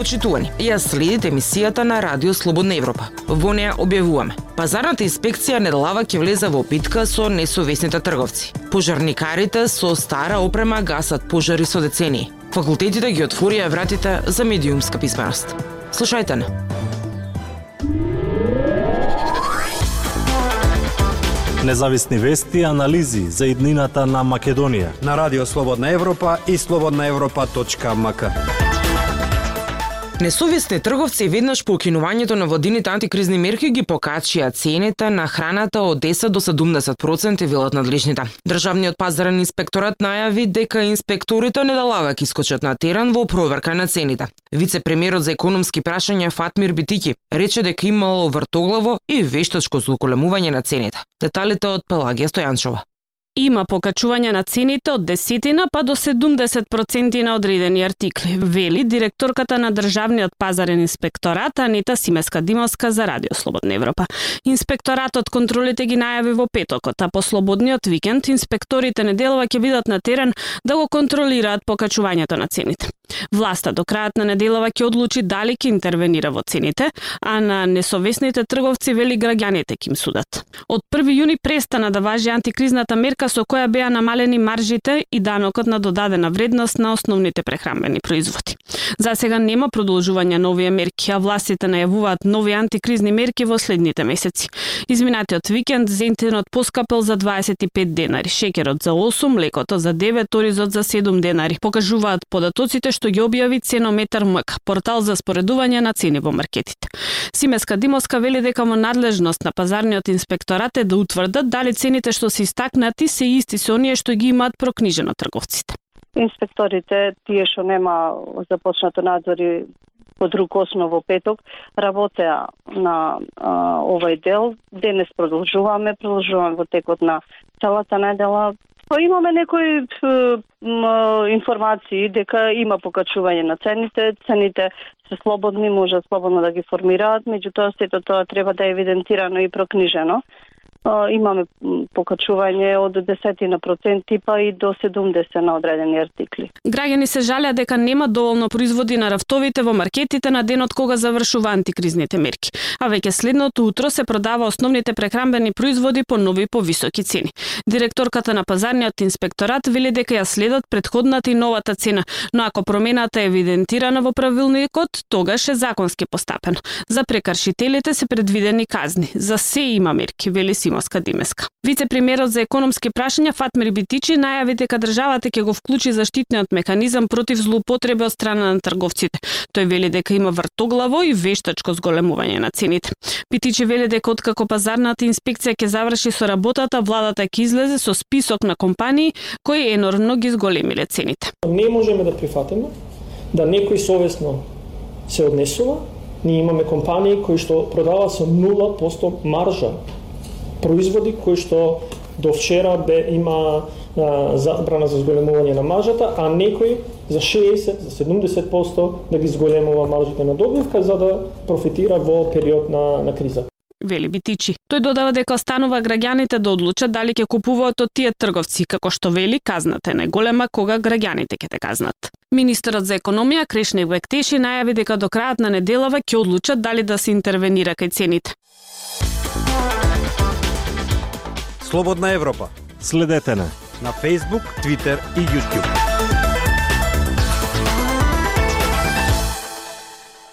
Почитувани, ја следите емисијата на Радио Слободна Европа. Во неја објавуваме. Пазарната инспекција недалава ќе влезе во битка со несовесните трговци. Пожарникарите со стара опрема гасат пожари со децении. Факултетите ги отворија вратите за медиумска писменост. Слушајте на. Независни вести и анализи за иднината на Македонија. На Радио Слободна Европа и слободнаевропа.мк. Несовесни трговци веднаш по укинувањето на водините антикризни мерки ги покачија цените на храната од 10 до 70% велат надлежните. Државниот пазарен инспекторат најави дека инспекторите не да искочат на терен во проверка на цените. Вице-премиерот за економски прашања Фатмир Битики рече дека имало вртоглаво и вештачко злоколемување на цените. Деталите од Пелагија Стојанчова. Има покачување на цените од десетина па до 70% на одредени артикли, вели директорката на Државниот пазарен инспекторат Анита Симеска Димовска за Радио Слободна Европа. Инспекторатот контролите ги најави во петокот, а по слободниот викенд инспекторите неделова ќе бидат на терен да го контролираат покачувањето на цените. Власта до крајот на неделава ќе одлучи дали ќе интервенира во цените, а на несовесните трговци вели граѓаните ќе им судат. Од 1 јуни престана да важи антикризната мерка со која беа намалени маржите и данокот на додадена вредност на основните прехранбени производи. За сега нема продолжување на овие мерки, а властите најавуваат нови антикризни мерки во следните месеци. Изминатиот викенд зентенот поскапел за 25 денари, шекерот за 8, млекото за 9, оризот за 7 денари. Покажуваат податоците што ги објави ценометар МК, портал за споредување на цени во маркетите. Симеска Димовска вели дека во надлежност на пазарниот инспекторат е да утврдат дали цените што се истакнати се исти со оние што ги имаат прокнижено трговците. Инспекторите, тие што нема започнато надзори по друг основ во петок, работеа на а, овој дел. Денес продолжуваме, продолжуваме во текот на целата недела. Па имаме некои информации дека има покачување на цените, цените се слободни, може слободно да ги формираат, меѓутоа сето тоа треба да е евидентирано и прокнижено имаме покачување од десетина проценти па и до 70 на одредени артикли. Граѓани се жалеа дека нема доволно производи на рафтовите во маркетите на денот кога завршува антикризните мерки, а веќе следното утро се продава основните прехранбени производи по нови повисоки цени. Директорката на пазарниот инспекторат вели дека ја следат предходната и новата цена, но ако промената е евидентирана во правилникот, тогаш е законски постапено. За прекаршителите се предвидени казни. За се има мерки, вели си Симоска Димеска. Вице-премиерот за економски прашања Фатмир Битичи најави дека државата ќе го вклучи заштитниот механизам против злоупотреби од страна на трговците. Тој вели дека има вртоглаво и вештачко зголемување на цените. Битичи вели дека откако пазарната инспекција ќе заврши со работата, владата ќе излезе со список на компании кои енормно ги зголемиле цените. Не можеме да прифатиме да некој совесно се однесува Ние имаме компании кои што продаваат со 0% маржа производи кои што до вчера бе има а, забрана за зголемување на маржата, а некои за 60, за 70% да ги зголемува маржите на добивка за да профитира во период на, на криза. Вели Битичи. Тој додава дека останува граѓаните да одлучат дали ќе купуваат од тие трговци, како што вели казната е најголема кога граѓаните ќе те казнат. Министерот за економија Крешни Вектеши најави дека до крајот на неделава ќе одлучат дали да се интервенира кај цените. Слободна Европа. Следете на на Facebook, Twitter и YouTube.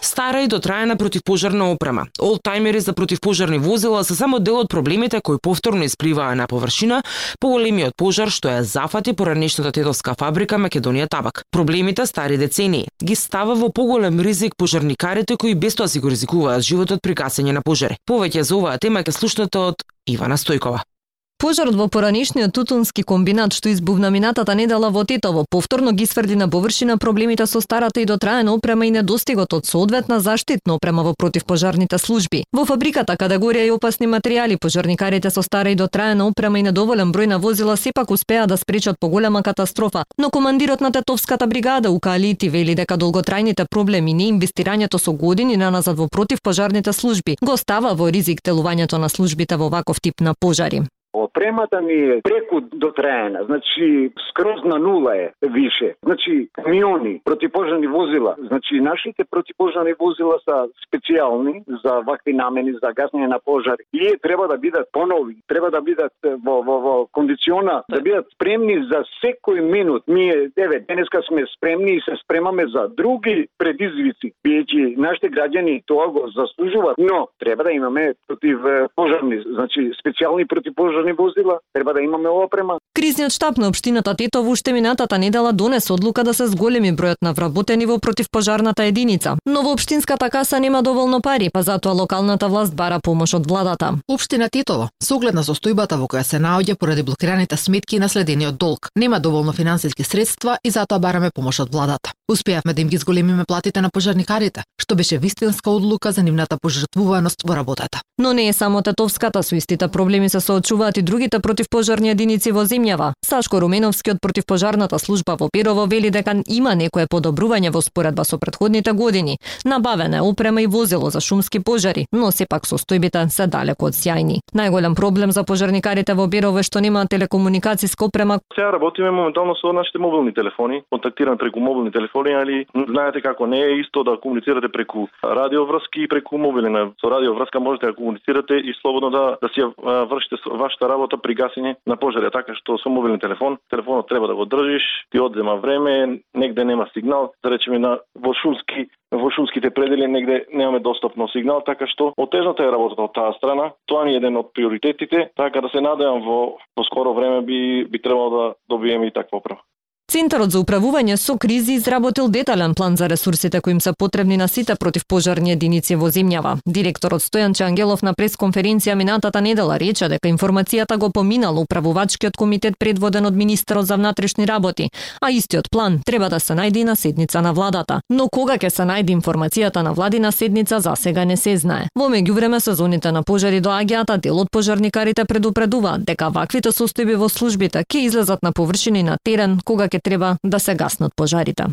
Стара и дотраена противпожарна опрема. Олтаймери за противпожарни возила се само дел од проблемите кои повторно испливаа на површина по големиот пожар што ја зафати поранешната тетовска фабрика Македонија Табак. Проблемите стари децении ги става во поголем ризик пожарникарите кои без тоа си го ризикуваат животот при гасење на пожари. Повеќе за оваа тема ќе слушнете од Ивана Стојкова. Пожарот во поранешниот тутунски комбинат што избувна минатата недела во Тетово повторно ги сврди на површина проблемите со старата и дотраена опрема и недостигот од соодветна заштитна опрема во противпожарните служби. Во фабриката каде гореа и опасни материјали, пожарникарите со стара и дотраена опрема и недоволен број на возила сепак успеа да спречат поголема катастрофа, но командирот на Тетовската бригада Укалити вели дека долготрајните проблеми и неинвестирањето со години наназад во противпожарните служби го става во ризик телувањето на службите во ваков тип на пожари. Опремата ни е преку дотраена, значи скроз на нула е више. Значи камиони, противпожарни возила, значи нашите противпожарни возила се специјални за вакви намени за гаснење на пожари. И треба да бидат понови, треба да бидат во во во кондициона, да бидат спремни за секој минут. Ние еве денеска сме спремни и се спремаме за други предизвици, бидејќи нашите граѓани тоа го заслужуваат, но треба да имаме против пожарни, значи специјални противпожарни возила, треба да имаме опрема. Кризниот штаб на општината Тетово уште минатата недела донесе одлука да се зголеми бројот на вработени во противпожарната единица. Но во општинската каса нема доволно пари, па затоа локалната власт бара помош од владата. Општина Тетово, со оглед на состојбата во која се наоѓа поради блокираните сметки и наследениот долг, нема доволно финансиски средства и затоа бараме помош од владата. Успеавме да им ги зголемиме платите на пожарникарите, што беше вистинска одлука за нивната пожртвуваност во работата. Но не е само Тетовската со истите проблеми се соочува соочуваат и другите противпожарни единици во земјава. Сашко Руменовски од противпожарната служба во Перово вели дека има некое подобрување во споредба со претходните години. Набавена е опрема и возило за шумски пожари, но сепак состојбите се далеку од сјајни. Најголем проблем за пожарникарите во Берово е што немаат телекомуникациска опрема. Сега работиме моментално со нашите мобилни телефони, контактираме преку мобилни телефони, али знаете како не е исто да комуницирате преку радиоврски и преку мобилни. Со радиоврска можете да комуницирате и слободно да да си вршите вашата работа при гасење на пожари, така што со мобилен телефон, телефонот треба да го држиш, ти одзема време, негде нема сигнал, да речеме на во шумски во шумските предели негде немаме достапно сигнал, така што отежната е работата од таа страна. Тоа ни е еден од приоритетите, така да се надевам во, во скоро време би би требало да добиеме и таква оправа. Центарот за управување со кризи изработил детален план за ресурсите кои им се потребни на сите противпожарни единици во земјава. Директорот Стојан Чангелов на пресконференција минатата недела рече дека информацијата го поминал управувачкиот комитет предводен од министерот за внатрешни работи, а истиот план треба да се најде на седница на владата. Но кога ќе се најде информацијата на владина седница за сега не се знае. Во меѓувреме сезоните на пожари доаѓаат, а дел од пожарникарите предупредуваат дека ваквите состојби во службите ќе излезат на површини на терен кога ќе ќе треба да се гаснат пожарите.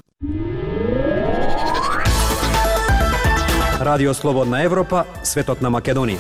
Радио Слободна Европа, светот на Македонија.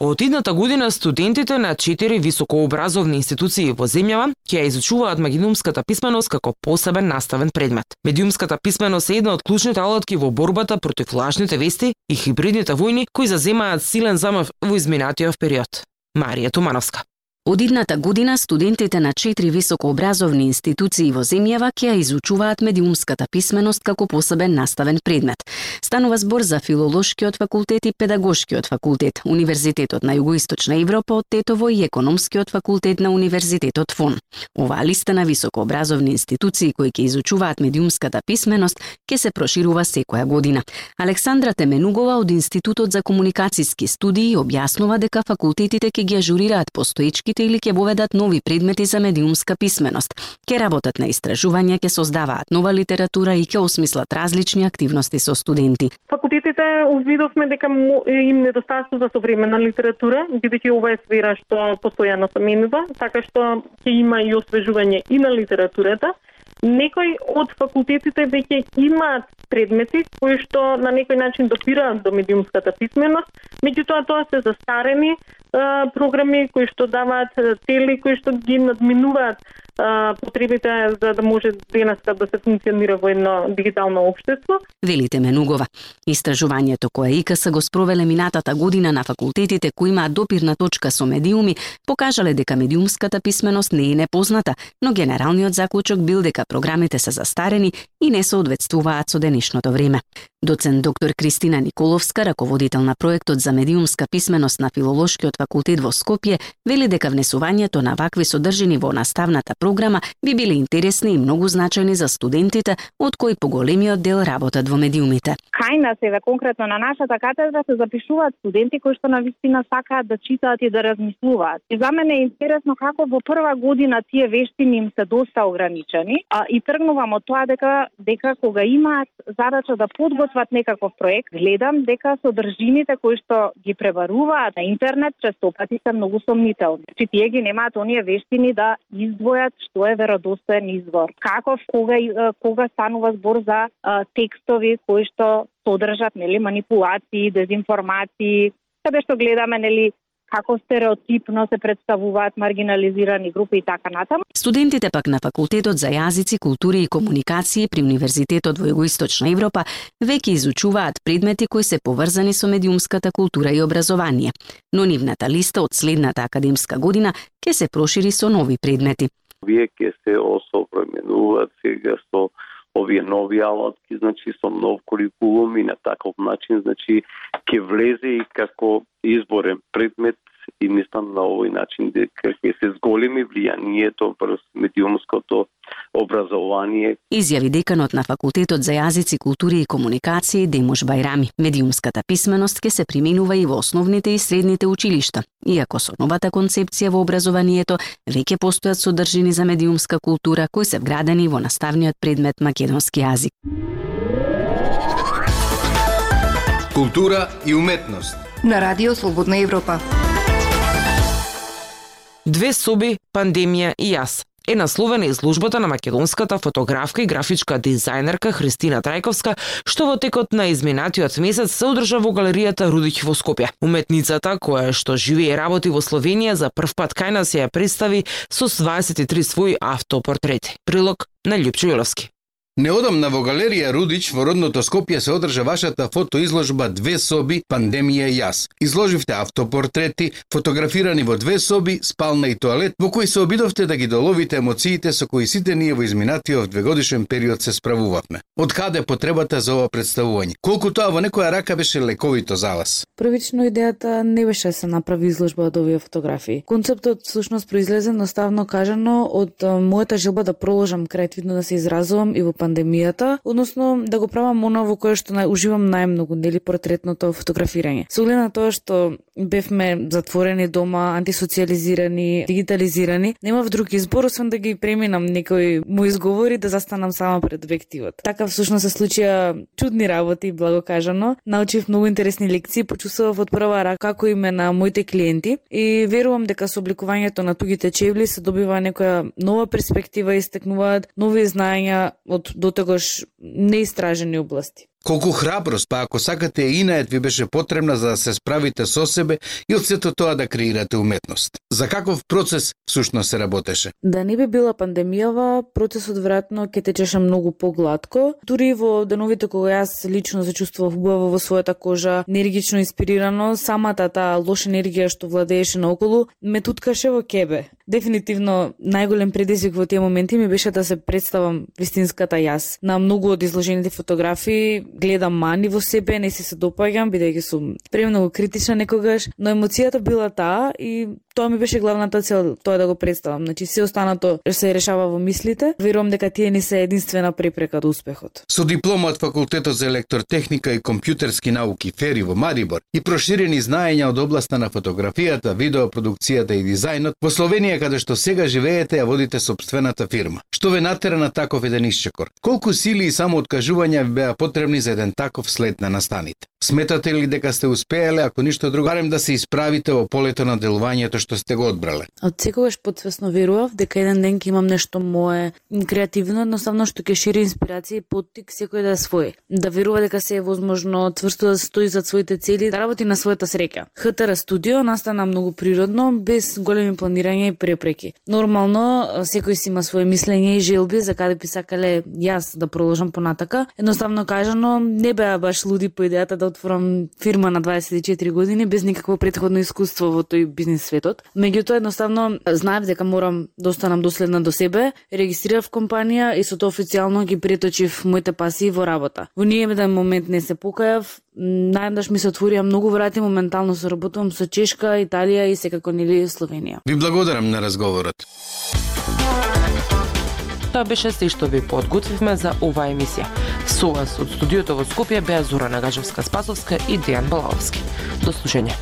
Од идната година студентите на четири високообразовни институции во земјава ќе ја изучуваат медиумската писменост како посебен наставен предмет. Медиумската писменост е една од клучните алатки во борбата против лажните вести и хибридните војни кои заземаат силен замав во изминатиот период. Марија Тумановска. Од идната година студентите на четири високообразовни институции во земјава ќе ја изучуваат медиумската писменост како посебен наставен предмет. Станува збор за филолошкиот факултет и педагошкиот факултет, Универзитетот на Југоисточна Европа од Тетово и економскиот факултет на Универзитетот ФОН. Оваа листа на високообразовни институции кои ќе изучуваат медиумската писменост ќе се проширува секоја година. Александра Теменугова од Институтот за комуникацијски студии објаснува дека факултетите ќе ги ажурираат постоечките науките или ќе воведат нови предмети за медиумска писменост. Ке работат на истражување, ќе создаваат нова литература и ќе осмислат различни активности со студенти. Факултетите увидовме дека им недостасува современа литература, бидејќи ова е сфера што постојано се менува, така што ќе има и освежување и на литературата. Некои од факултетите веќе имаат предмети кои што на некој начин допираат до медиумската писменост, меѓутоа тоа се застарени програми кои што даваат цели кои што ги надминуваат потребите за да може денеска да се функционира во едно дигитално општество. Велите Менугова. Истражувањето кое ИКС го спровеле минатата година на факултетите кои имаат допирна точка со медиуми, покажале дека медиумската писменост не е непозната, но генералниот заклучок бил дека програмите се застарени и не соодветствуваат со денешното време. Доцент доктор Кристина Николовска, раководител на проектот за медиумска писменост на Филолошкиот факултет во Скопје, вели дека внесувањето на вакви содржини во наставната програма програма би биле интересни и многу значајни за студентите, од кои поголемиот дел работат во медиумите. Кај нас еве да конкретно на нашата катедра се запишуваат студенти кои што на вистина сакаат да читаат и да размислуваат. И за мене е интересно како во прва година тие вештини им се доста ограничени, а и тргнувам од тоа дека дека кога имаат задача да подготват некаков проект, гледам дека содржините кои што ги пребаруваат на интернет честопати се многу сомнителни. Че значи, тие ги немаат оние вештини да издвојат што е веродостоен извор. Каков кога кога станува збор за а, текстови кои што содржат нели манипулации, дезинформации, каде што гледаме нели како стереотипно се представуваат маргинализирани групи и така натаму. Студентите пак на факултетот за јазици, култури и комуникации при Универзитетот во Југоисточна Европа веќе изучуваат предмети кои се поврзани со медиумската култура и образование, но нивната листа од следната академска година ќе се прошири со нови предмети овие ќе се осовременуваат сега со овие нови алатки, значи со нов курикулум и на таков начин, значи ќе влезе и како изборен предмет и мислам на овој начин дека ќе се зголеми влијанието врз медиумското образование. Изјави деканот на факултетот за јазици, култури и комуникации Демош Бајрами. Медиумската писменост ќе се применува и во основните и средните училишта, иако со новата концепција во образованието веќе постојат содржини за медиумска култура кои се вградени во наставниот предмет македонски јазик. Култура и уметност на Радио Слободна Европа. Две соби, пандемија и јас е насловена изложбата на македонската фотографка и графичка дизајнерка Христина Трајковска, што во текот на изминатиот месец се одржа во галеријата Рудиќ во Скопје. Уметницата, која што живее и работи во Словенија, за прв пат кај нас ја представи со 23 своји автопортрети. Прилог на Лјупчо Јоловски. Неодамна во галерија Рудич во родното Скопје се одржа вашата фотоизложба Две соби, пандемија и јас. Изложивте автопортрети, фотографирани во две соби, спална и тоалет, во кои се обидовте да ги доловите емоциите со кои сите ние во изминатиот двегодишен период се справувавме. Од каде потребата за ова представување? Колку тоа во некоја рака беше лековито за вас? Првично идејата не беше да се направи изложба од овие фотографии. Концептот всушност произлезе наставно кажано од мојата желба да проложам креативно да се изразувам и во пандемијата, односно да го правам оно во кое што уживам најмногу, нели портретното фотографирање. Со оглед на тоа што бевме затворени дома, антисоциализирани, дигитализирани, немав друг избор освен да ги преминам некои мои изговори да застанам сама пред објективот. Така всушност се случија чудни работи, благо кажано. Научив многу интересни лекции, почувствував од прва рака како име на моите клиенти и верувам дека со обликувањето на тугите чевли се добива некоја нова перспектива и стекнуваат нови знаења од дотогаш неистражени области. Колку храброст, па ако сакате и инает ви беше потребна за да се справите со себе и од сето тоа да креирате уметност. За каков процес всушност се работеше? Да не би била пандемијава, процесот веројатно ќе течеше многу погладко. Дури во деновите кога јас лично се чувствував убаво во својата кожа, енергично инспирирано, самата таа лоша енергија што владееше наоколу ме туткаше во кебе. Дефинитивно најголем предизвик во тие моменти ми беше да се представам вистинската јас. На многу од изложените фотографии гледам мани во себе, не се се допаѓам, бидејќи сум премногу критична некогаш, но емоцијата била таа и тоа ми беше главната цел, тоа да го представам. Значи се останато да се решава во мислите. Верувам дека тие не се единствена препрека до успехот. Со диплома од факултетот за електротехника и компјутерски науки ФЕРИ во Марибор и проширени знаења од областа на фотографијата, видеопродукцијата и дизајнот, во Словенија каде што сега живеете ја водите собствената фирма. Што ве натера на таков еден исчекор? Колку сили и само откажувања ви беа потребни за еден таков след на настаните? Сметате ли дека сте успееле, ако ништо друго, барем да се исправите во полето на делувањето што сте го одбрале? Од секогаш подсвесно верував дека еден ден ќе имам нешто мое креативно, едноставно што ќе шири инспирација и поттик секој да е свој. Да верува дека се е возможно тврсто да стои за своите цели, да работи на својата среќа. ХТР студио настана многу природно, без големи планирања и препреки. Нормално, секој си има свое мислење и желби за каде би сакале јас да продолжам понатака. Едноставно кажано, не беа баш луди по идејата да отворам фирма на 24 години без никакво претходно искуство во тој бизнис светот. Меѓутоа едноставно знаев дека морам да останам доследна до себе, регистрирав компанија и со тоа официјално ги преточив моите пасии во работа. Во ниеден момент не се покајав, најдаш ми се отворија многу врати, моментално се работувам со Чешка, Италија и секако нели Словенија. Ви благодарам на разговорот. Тоа беше се што ви подготвивме за оваа емисија. Со вас од студиото во Скопје беа Зора Нагажевска Спасовска и Дејан Балаовски. До слушање.